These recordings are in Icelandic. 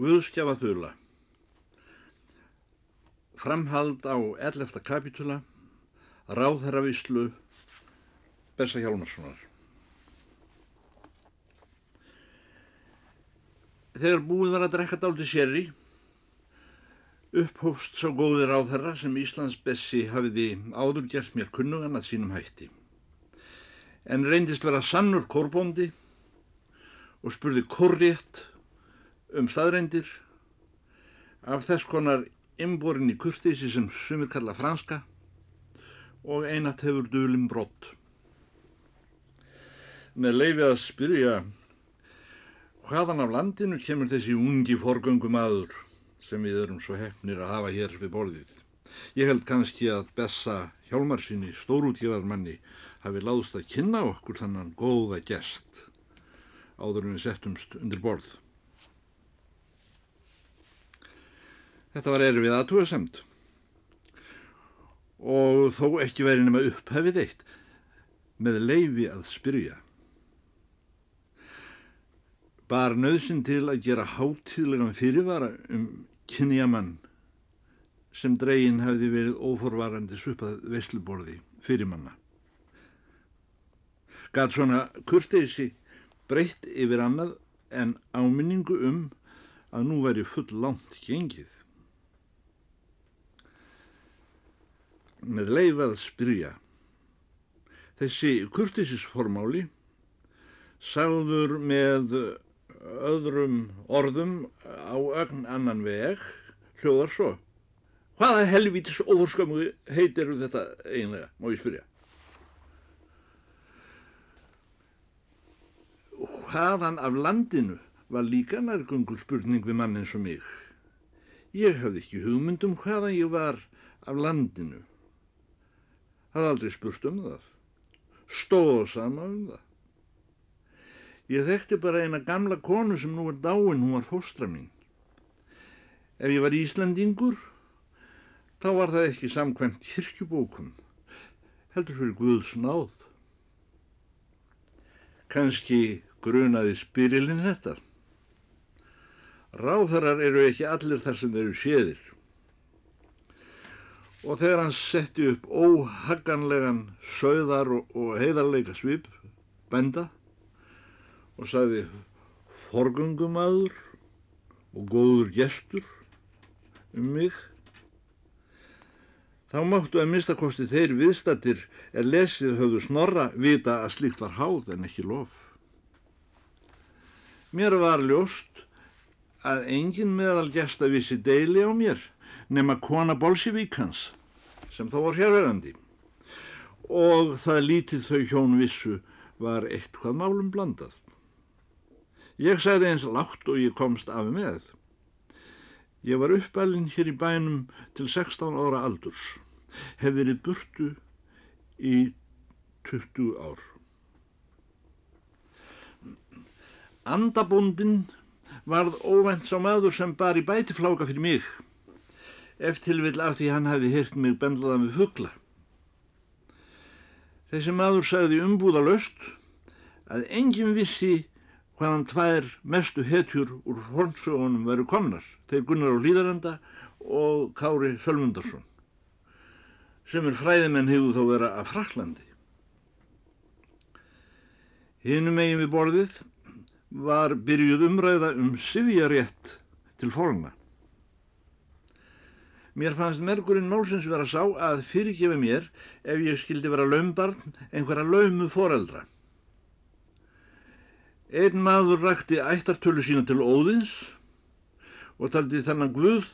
Guðskjafa þula Framhald á 11. kapitula Ráðherravíslu Bessa Hjálmarssonar Þegar búið var að drekka dálti sérri upphófst svo góði ráðherra sem Íslands Bessi hafiði áður gert mér kunnugan að sínum hætti en reyndist vera sannur kórbóndi og spurði kórrétt um staðreindir af þess konar imborin í kurtísi sem sumir kalla franska og einat hefur dölum brott. Með leifi að spyrja hvaðan af landinu kemur þessi ungi forgöngum aður sem við erum svo hefnir að hafa hér við borðið. Ég held kannski að Bessa Hjálmarsinni, stórútgefarmanni, hafi láðst að kynna okkur þannan góða gest áður en við settumst undir borð. Þetta var erfið aðtúasemt og þó ekki verið nema upphefið eitt með leifi að spyrja. Bar nöðsin til að gera hátíðlegan fyrirvara um kynjamann sem dregin hefði verið óforvarandi suppað vesluborði fyrir manna. Gat svona kurteysi breytt yfir annað en áminningu um að nú væri full langt gengið. Með leifað spyrja. Þessi kurtisisformáli sagður með öðrum orðum á ögn annan veg hljóðar svo. Hvaða helvítis ofurskömmu heitir þetta einlega, má ég spyrja? Hvaðan af landinu var líka nærgungul spurning við mann eins og mig. Ég hafði ekki hugmyndum hvaðan ég var af landinu hafði aldrei spurt um það, stóð sama um það. Ég þekkti bara eina gamla konu sem nú er dáin, hún var fóstra mín. Ef ég var Íslandingur, þá var það ekki samkvæmt kirkjubókum, heldur fyrir Guðs náð. Kanski grunaði spyrilinn þetta. Ráðarar eru ekki allir þar sem þeir eru séðir og þegar hann setti upp óhagganlegan sögðar og, og heiðarleika svip, benda og sagði forgöngumadur og góður gestur um mig þá máttu að minnstakosti þeir viðstattir er lesið höfðu snorra vita að slíkt var háð en ekki lof. Mér var ljóst að engin meðal gesta vissi deili á mér nema kona Bolsjevíkans sem þá var hérverandi og það lítið þau hjón vissu var eitthvað málum blandað. Ég sagði eins látt og ég komst af með. Ég var uppalinn hér í bænum til 16 ára aldurs, hef verið burtu í 20 ár. Andabundin varð óvænt sá maður sem bar í bætifláka fyrir mig eftir vil af því hann hafi hirt mig bendlaðan við fuggla. Þessi maður sagði umbúða löst að enginn vissi hvaðan tvær mestu hetjur úr fornsögunum veru komnar, þeir Gunnar og Líðaranda og Kári Sölmundarsson, sem er fræðimenn hefur þó vera af Fraklandi. Hinnum eigin við borðið var byrjuð umræða um sifjarétt til forna. Mér fannst merkurinn málsins vera sá að fyrirgefa mér ef ég skildi vera laumbarn einhverja laumu foreldra. Einn maður rakti ættartölu sína til óðins og taldi þannan Guð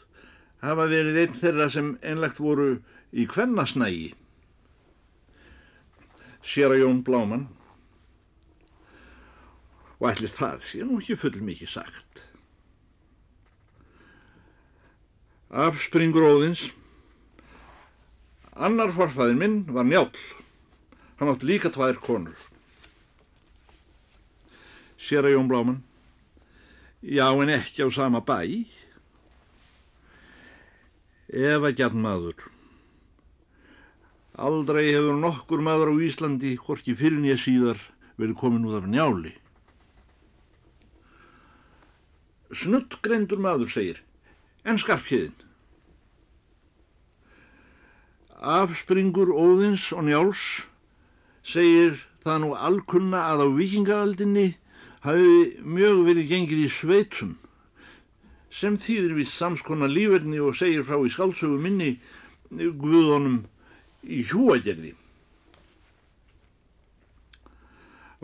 hafa verið einn þeirra sem einlegt voru í kvennasnægi. Sér að Jón Bláman og allir það sé nú ekki full mikið sagt. Afspringur óðins. Annar forfæðin minn var njál. Hann átt líka tvær konur. Sér að Jón Bláman. Já, en ekki á sama bæ. Eva gjarn maður. Aldrei hefur nokkur maður á Íslandi, hvorki fyrir nýja síðar, verið komin út af njáli. snuttgrendur maður segir, en skarpkiðin. Afspringur Óðins og Njáls segir það nú alkunna að á vikingaöldinni hafi mjög verið gengið í sveitum sem þýðir við samskona líferni og segir frá í skálsögu minni Guðunum í hjúagerði.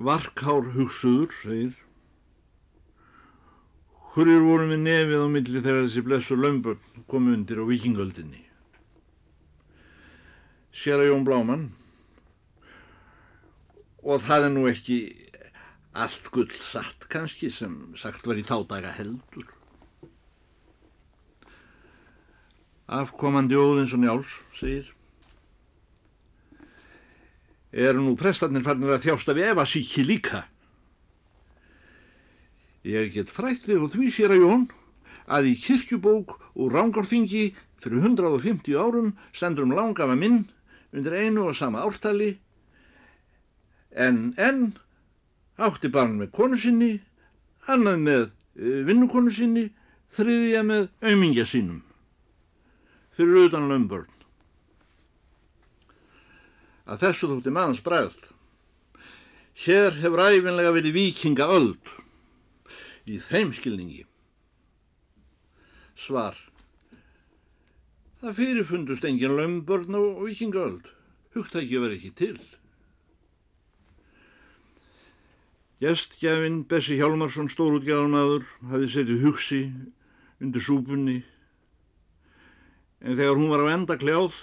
Varkár hugsuður, segir. Hverjur vorum við nefið á milli þegar þessi blessu lömbörn komu undir á vikingöldinni? Að Jón Bláman og það er nú ekki allt gull satt kannski sem sagt var í þá daga heldur. Afkomandi Óðins og Njáls, segir. Er nú prestarnir farnir að þjásta við Eva síki líka? Ég get frættið og því sér að Jón að í kirkjubók úr Rángarþingi fyrir 150 árum stendur um langafa minn undir einu og sama ártali en enn átti barn með konu sinni, annað með eh, vinnukonu sinni, þriðja með aumingja sínum fyrir utan lömbörn. Að þessu þútti manns bræð. Hér hefur æfinlega verið vikinga öld í þeim skilningi. Svar. Það fyrirfundust engin lömbörn og vikinga öld. Hugtæki verið ekki til. Gestgjafinn Bessi Hjálmarsson, stórútgjafanaður, hafi setið hugsi undir súpunni en þegar hún var á enda kljáð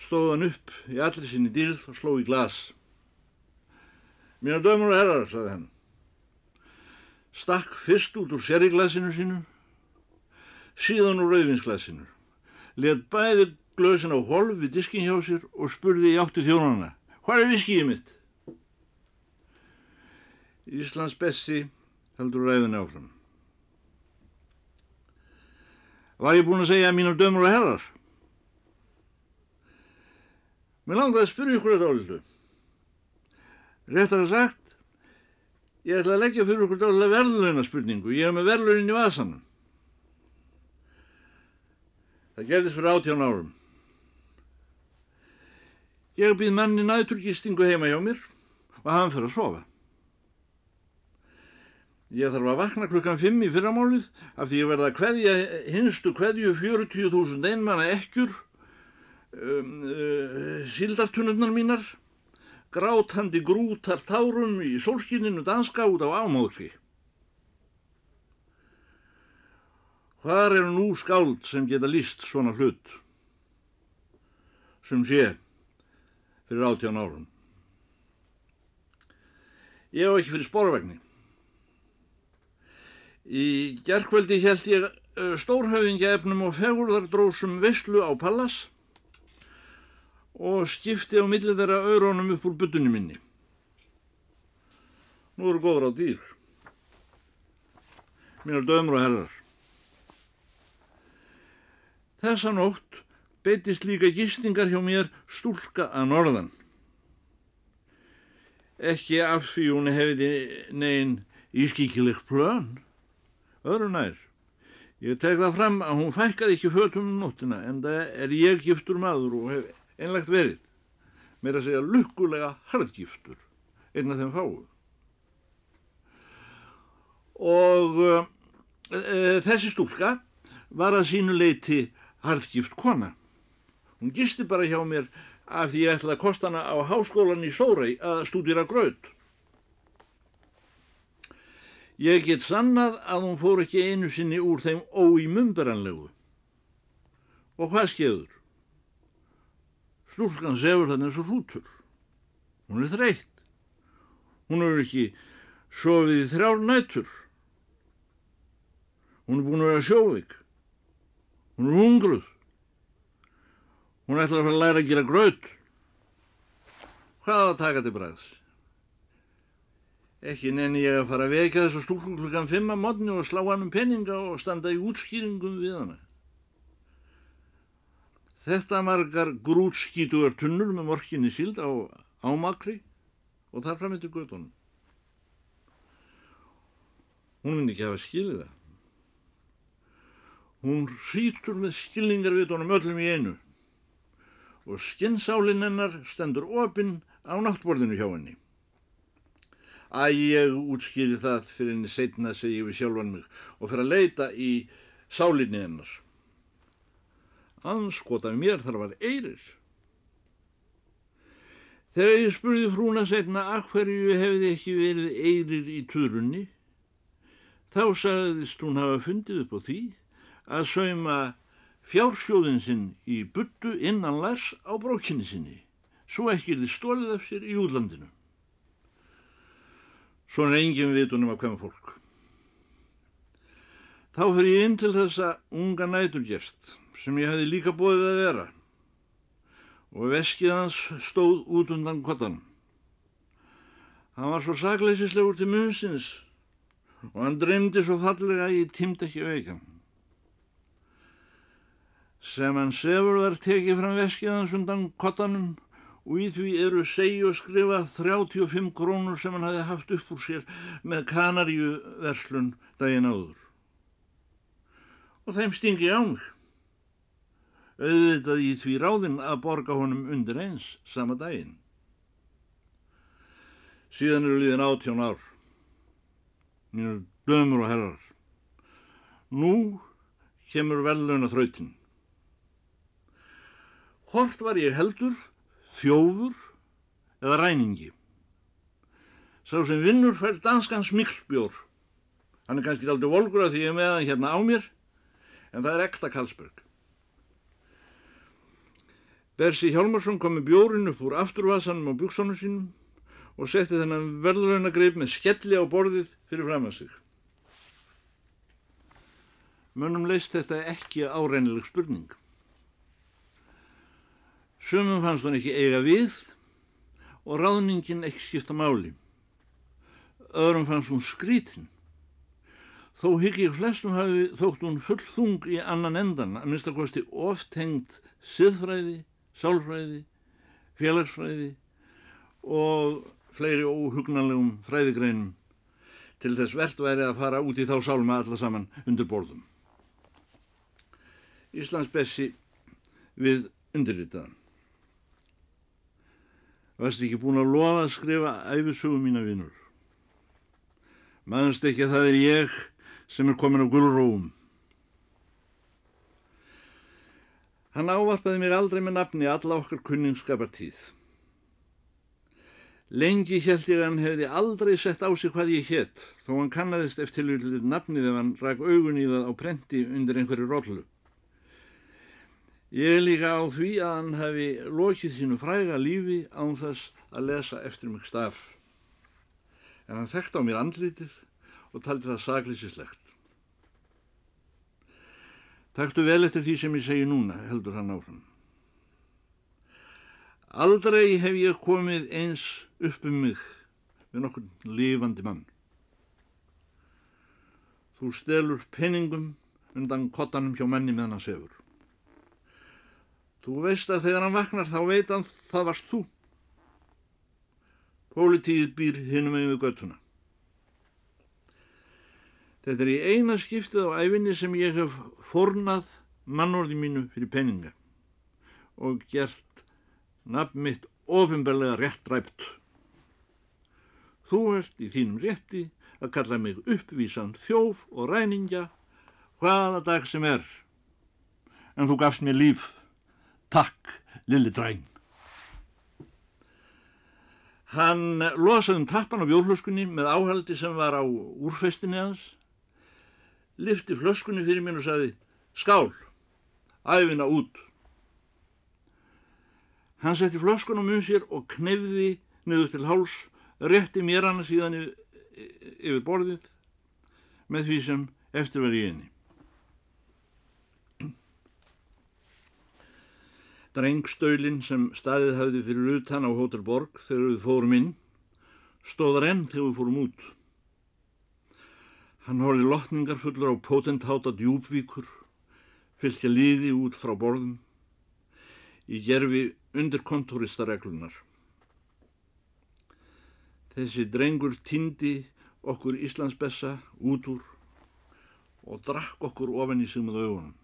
stóð hann upp í allir sinni dýrð og sló í glas. Mínar dömur og herrar, saði hann. Stakk fyrst út úr sériglasinu sínu, síðan úr rauðvinsglasinu, let bæði glöðsin á holf við diskin hjá sér og spurði í áttu þjónana, hvað er viskið mitt? Íslands Bessi heldur ræðin áfram. Var ég búin að segja mínar dömur og herrar? Mér langaði að spyrja ykkur þetta áldu. Réttar að sagt, ég ætla að leggja fyrir ykkur dálega verðlöina spurningu. Ég hef með verðlöinin í vasanum. Það gerðist fyrir átján árum. Ég býð manni næturgistingu heima hjá mér og hann fyrir að sofa. Ég þarf að vakna klukkan 5 í fyrramálið af því ég verða að hverja hinstu hverju 40.000 einmanna ekkjur, um, uh, sildartunurnar mínar, grátandi grútar tárum í sólskinninu danska út á ámóðri. Hvar eru nú skáld sem geta líst svona hlut? Sem sé fyrir átján árum. Ég hef ekki fyrir spórvagnin. Í gerðkvöldi held ég stórhauðingja efnum og fegurðardrósum visslu á Pallas og skipti á millið þeirra auðrónum upp úr byttunni minni. Nú eru góður á dýr. Mínar dömur og herrar. Þessa nótt beitist líka gistingar hjá mér stúlka að norðan. Ekki af því hún hefði negin ískíkileg plön öðru nær. Ég tek það fram að hún fækkaði ekki fötum um nóttina en það er ég giftur maður og hef einlegt verið. Mér að segja lukkulega hardgiftur, einn af þeim fáu. Og uh, uh, þessi stúlka var að sínu leiti hardgift kona. Hún gisti bara hjá mér af því ég ætlaði að kosta hana á háskólan í Sórei að stúdira gröð. Ég get sannað að hún fór ekki einu sinni úr þeim óímumberanlegu. Og hvað skeður? Stúlkan sefur þannig eins og hrútur. Hún er þreytt. Hún er ekki sofið í þrjár nætur. Hún er búin að vera sjóvik. Hún er hungruð. Hún ætlar að fara að læra að gera gröð. Hvað að taka til bræðs? Ekki nenni ég að fara að vekja þessu stúlku klukkan fimm að modni og slá hann um penninga og standa í útskýringum við hana. Þetta margar grútskítugar tunnur með morkinni síld á ámakri og þar fram eittu gödunum. Hún myndi ekki hafa skilið það. Hún hrítur með skilningarvitunum öllum í einu og skinnsálinn hennar stendur opinn á náttborðinu hjá henni. Æ, ég útskýri það fyrir henni setna segi við sjálfan mig og fyrir að leita í sálinni hennar. Anskot af mér þar var eirir. Þegar ég spurði frúna setna að hverju hefði ekki verið eirir í turunni, þá sagðist hún hafa fundið upp á því að sauma fjársjóðin sinn í buttu innan lærs á brókinni sinni, svo ekki þið stólið af sér í útlandinu. Svona engin vitunum að hvem fólk. Þá fyrir ég inn til þessa unga næturgerst sem ég hefði líka bóðið að vera og veskið hans stóð út undan kottan. Hann var svo sakleisislegur til munnsins og hann dreymdi svo fallega að ég tímd ekki veikan. Sem hann sefur þar tekið fram veskið hans undan kottanum og í því eru segi og skrifa 35 krónur sem hann hafi haft upp úr sér með kanaríu verslun daginn áður. Og þeim stingi á mig. Auðvitað í því ráðinn að borga honum undir eins sama daginn. Síðan eru liðin átjón ár. Mínur dömur og herrar. Nú kemur velun að þrautin. Hvort var ég heldur þjófur eða ræningi. Sá sem vinnur fær danskan smikklbjór. Hann er kannski aldrei volgur að því ég með hann hérna á mér, en það er ekta Karlsberg. Bersi Hjálmarsson kom með bjórin upp úr afturvasanum á bjúksónu sínum og setti þennan verðlögnagreip með skelli á borðið fyrir fram að sig. Mönnum leist þetta ekki áreinileg spurning. Sumum fannst hún ekki eiga við og ráðningin ekki skipta máli. Öðrum fannst hún skrítin. Þó hygg ég flestum hafi þótt hún fullþung í annan endan, að minnstakosti oft hengt siðfræði, sálfræði, félagsfræði og fleiri óhugnanlegum fræðigreinum til þess verðt væri að fara út í þá sálma alla saman undir borðum. Íslands bessi við undirritaðan. Varst ekki búin að lofa að skrifa æfisögum mína vinnur. Maðurst ekki að það er ég sem er komin á gullróum. Hann ávarpaði mér aldrei með nafni alla okkar kunningsskapartíð. Lengi held ég að hann hefði aldrei sett á sig hvað ég hétt, þó hann kannadist eftir nafnið ef hann rak augun í það á prenti undir einhverju rollu. Ég er líka á því að hann hefði lokið sínu fræga lífi án þess að lesa eftir mig staf. En hann þekkt á mér andlitið og taldi það saglýsislegt. Takktu vel eftir því sem ég segi núna, heldur hann áfram. Aldrei hef ég komið eins upp um mig við nokkur lifandi mann. Þú stelur penningum undan kottanum hjá menni meðan hann sefur. Þú veist að þegar hann vaknar þá veit hann það varst þú. Pólitíð býr hinnum með við göttuna. Þetta er í eina skiptið á æfinni sem ég hef fornað mannorði mínu fyrir peninga og gert nafn mitt ofinbarlega réttræpt. Þú ert í þínum rétti að kalla mig uppvísan þjóf og ræningja hvaða dag sem er. En þú gafst mér líf. Takk, lilli dræn. Hann losaði um tappan á bjórflöskunni með áhaldi sem var á úrfestinni hans, lifti flöskunni fyrir mér og sagði, skál, æfina út. Hann setti flöskun á mun sér og knefði niður til háls, rétti mér hana síðan yfir borðið með því sem eftir var í henni. Drengstölinn sem staðið hafði fyrir utan á Hótel Borg þegar við fórum inn, stóðar enn þegar við fórum út. Hann horfið lotningar fullur á potentáta djúbvíkur, fylgja liði út frá borðum, í gerfi undir kontoristareglunar. Þessi drengur týndi okkur Íslandsbessa út úr og drakk okkur ofan í sig með augunum.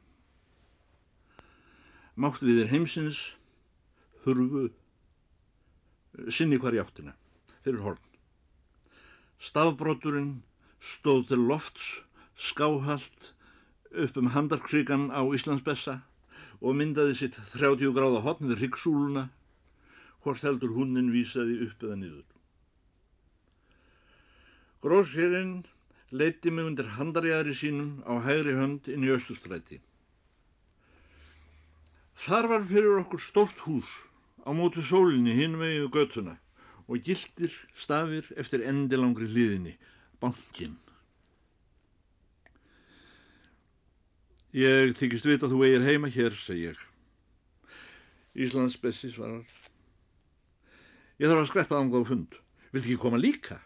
Mátt við er heimsins, hurfu, sinni hvar í áttina, fyrir horn. Stafbroturinn stóð til lofts, skáhalt, upp um handarkrigan á Íslandsbessa og myndaði sitt 30 gráða hotn við ryggsúluna, hvort heldur hunnin vísaði upp eða niður. Grósherinn leiti mig undir handarjæðri sínum á hægri hönd inn í Östustræti. Þar var fyrir okkur stort hús á mótu sólinni hinn vegið göttuna og gildir stafir eftir endilangri hliðinni, bankin. Ég þykist vita að þú eigir heima hér, segi ég. Íslands bessi svarar. Ég þarf að skreppa ánga á fund. Vilt ekki koma líka?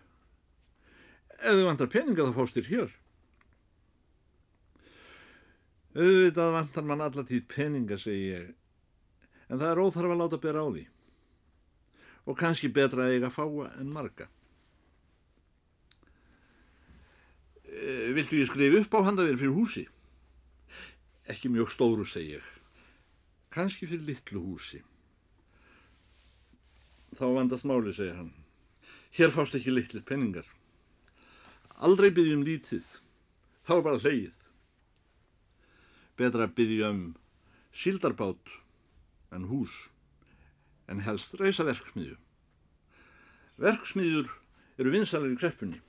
Ef þau vantar peninga þá fást þér hér. Auðvitað vantar mann allatíð peninga, segi ég. En það er óþarf að láta bera á því. Og kannski betra að eiga fáa en marga. E, viltu ég skrif upp á handavér fyrir húsi? Ekki mjög stóru, segi ég. Kanski fyrir litlu húsi. Þá vandast máli, segir hann. Hér fást ekki litlir penningar. Aldrei byggjum lítið. Þá er bara hleyið. Betra byggjum síldarbát en hús, en helst reysa verksmiðju. Verksmiðjur eru vinsalir í kreppunni.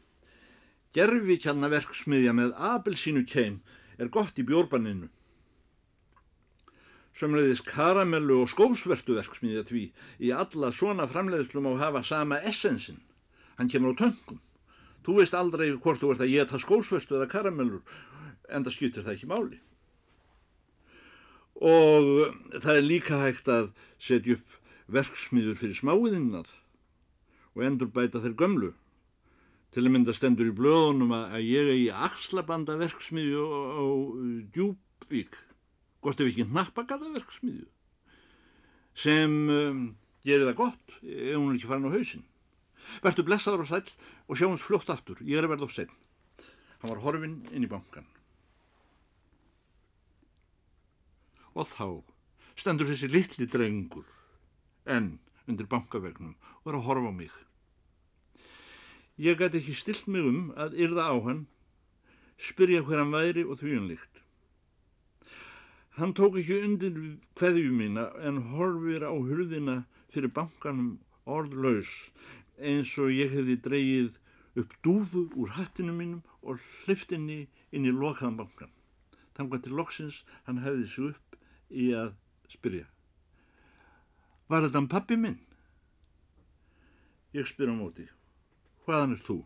Gerfi kjanna verksmiðja með abelsínu keim er gott í bjórbanninu. Sömleiðis karamellu og skósvertu verksmiðja tví í alla svona framleiðslum á hafa sama essensin. Hann kemur á töngum. Þú veist aldrei hvort þú ert að geta skósvertu eða karamellur, en það skýttir það ekki máli. Og það er líka hægt að setja upp verksmiður fyrir smáiðinnað og endur bæta þeir gömlu. Til að mynda stendur í blöðunum að ég er í axlabanda verksmiðju á Djúbvík gott ef ekki nappagataverksmiðju sem um, gerir það gott ef hún er ekki farin á hausin. Vertu blessaður og sæl og sjáum hans fljótt aftur, ég er að verða á senn. Hann var horfinn inn í bankan. Og þá stendur þessi litli drengur enn undir bankavegnum og er að horfa á mig. Ég gæti ekki stilt mig um að yrða á hann, spyrja hver hann væri og þvíunlíkt. Hann tók ekki undir hverju mína en horfir á hurðina fyrir bankanum orðlaus eins og ég hefði dreyið upp dúfu úr hattinu mínum og hliftinni inn í lokaðan bankan. Þannig að til loksins hann hefði sig upp í að spyrja. Var þetta hann pappi minn? Ég spyr á móti. Hvaðan er þú?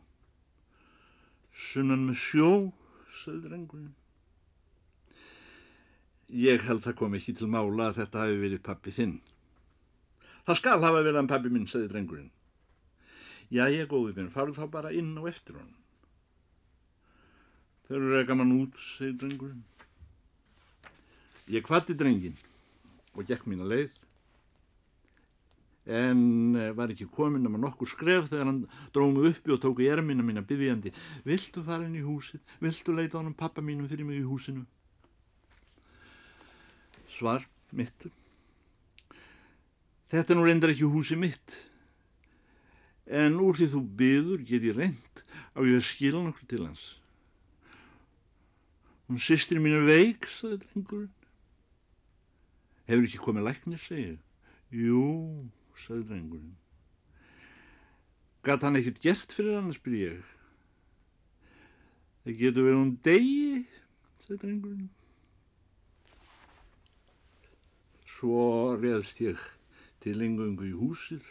Sunnan með sjó, sagði drengurinn. Ég held það kom ekki til mála að þetta hafi verið pappi þinn. Það skal hafa verið hann pappi minn, sagði drengurinn. Já, ég góði minn, farið þá bara inn og eftir hann. Þau eru reyka mann út, segir drengurinn. Ég kvatti drengin og gekk mín að leið en eh, var ekki komin um að nokkur skref þegar hann drómi uppi og tóku í ermina mín að byggjandi. Viltu fara inn í húsið? Viltu leita hann pappa mínum fyrir mig í húsinu? Svar mitt. Þetta er nú reyndar ekki húsi mitt. En úr því þú byður get ég reynd á ég að skila nokkur til hans. Hún sýstir mín er veik, saði drengurinn. Hefur ekki komið læknir, segið. Jú, saði drengurinn. Gat hann ekkert gert fyrir hann, spyr ég. Það getur verið hún degi, saði drengurinn. Svo reðst ég til engungu í húsið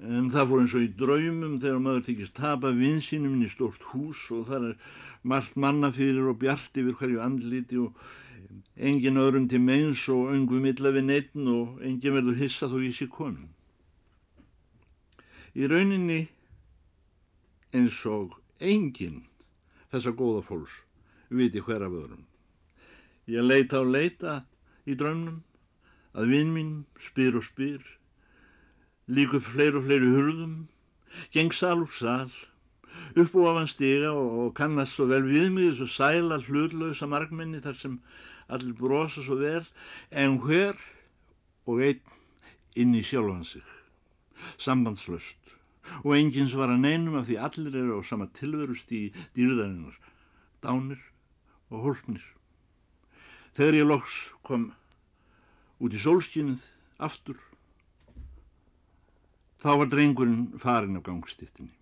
en það fór eins og í draumum þegar maður þykist tapa vinsinum í stórt hús og það er margt mannafyrir og bjart yfir hverju andliti og engin öðrum til meins og öngum illa við neittn og engin verður hissa þó ég sé komin. Í rauninni eins og engin þessa góða fólks viti hver af öðrum. Ég leita á leita í draumnum að vinn mín spyr og spyr, lík upp fleir og fleiri hurðum, geng sal úr sal, upp og afan stiga og, og kannast svo vel við mig þessu sæla hlutlausa margminni þar sem allir brosa svo vel en hver og einn inn í sjálfan sig. Sambandslöst og enginn svara neinum af því allir eru á sama tilverust í dýrðarinnar. Dánir og hólpnir þegar ég loks kom út í sólskinnið aftur þá var drengurinn farin af gangstittinni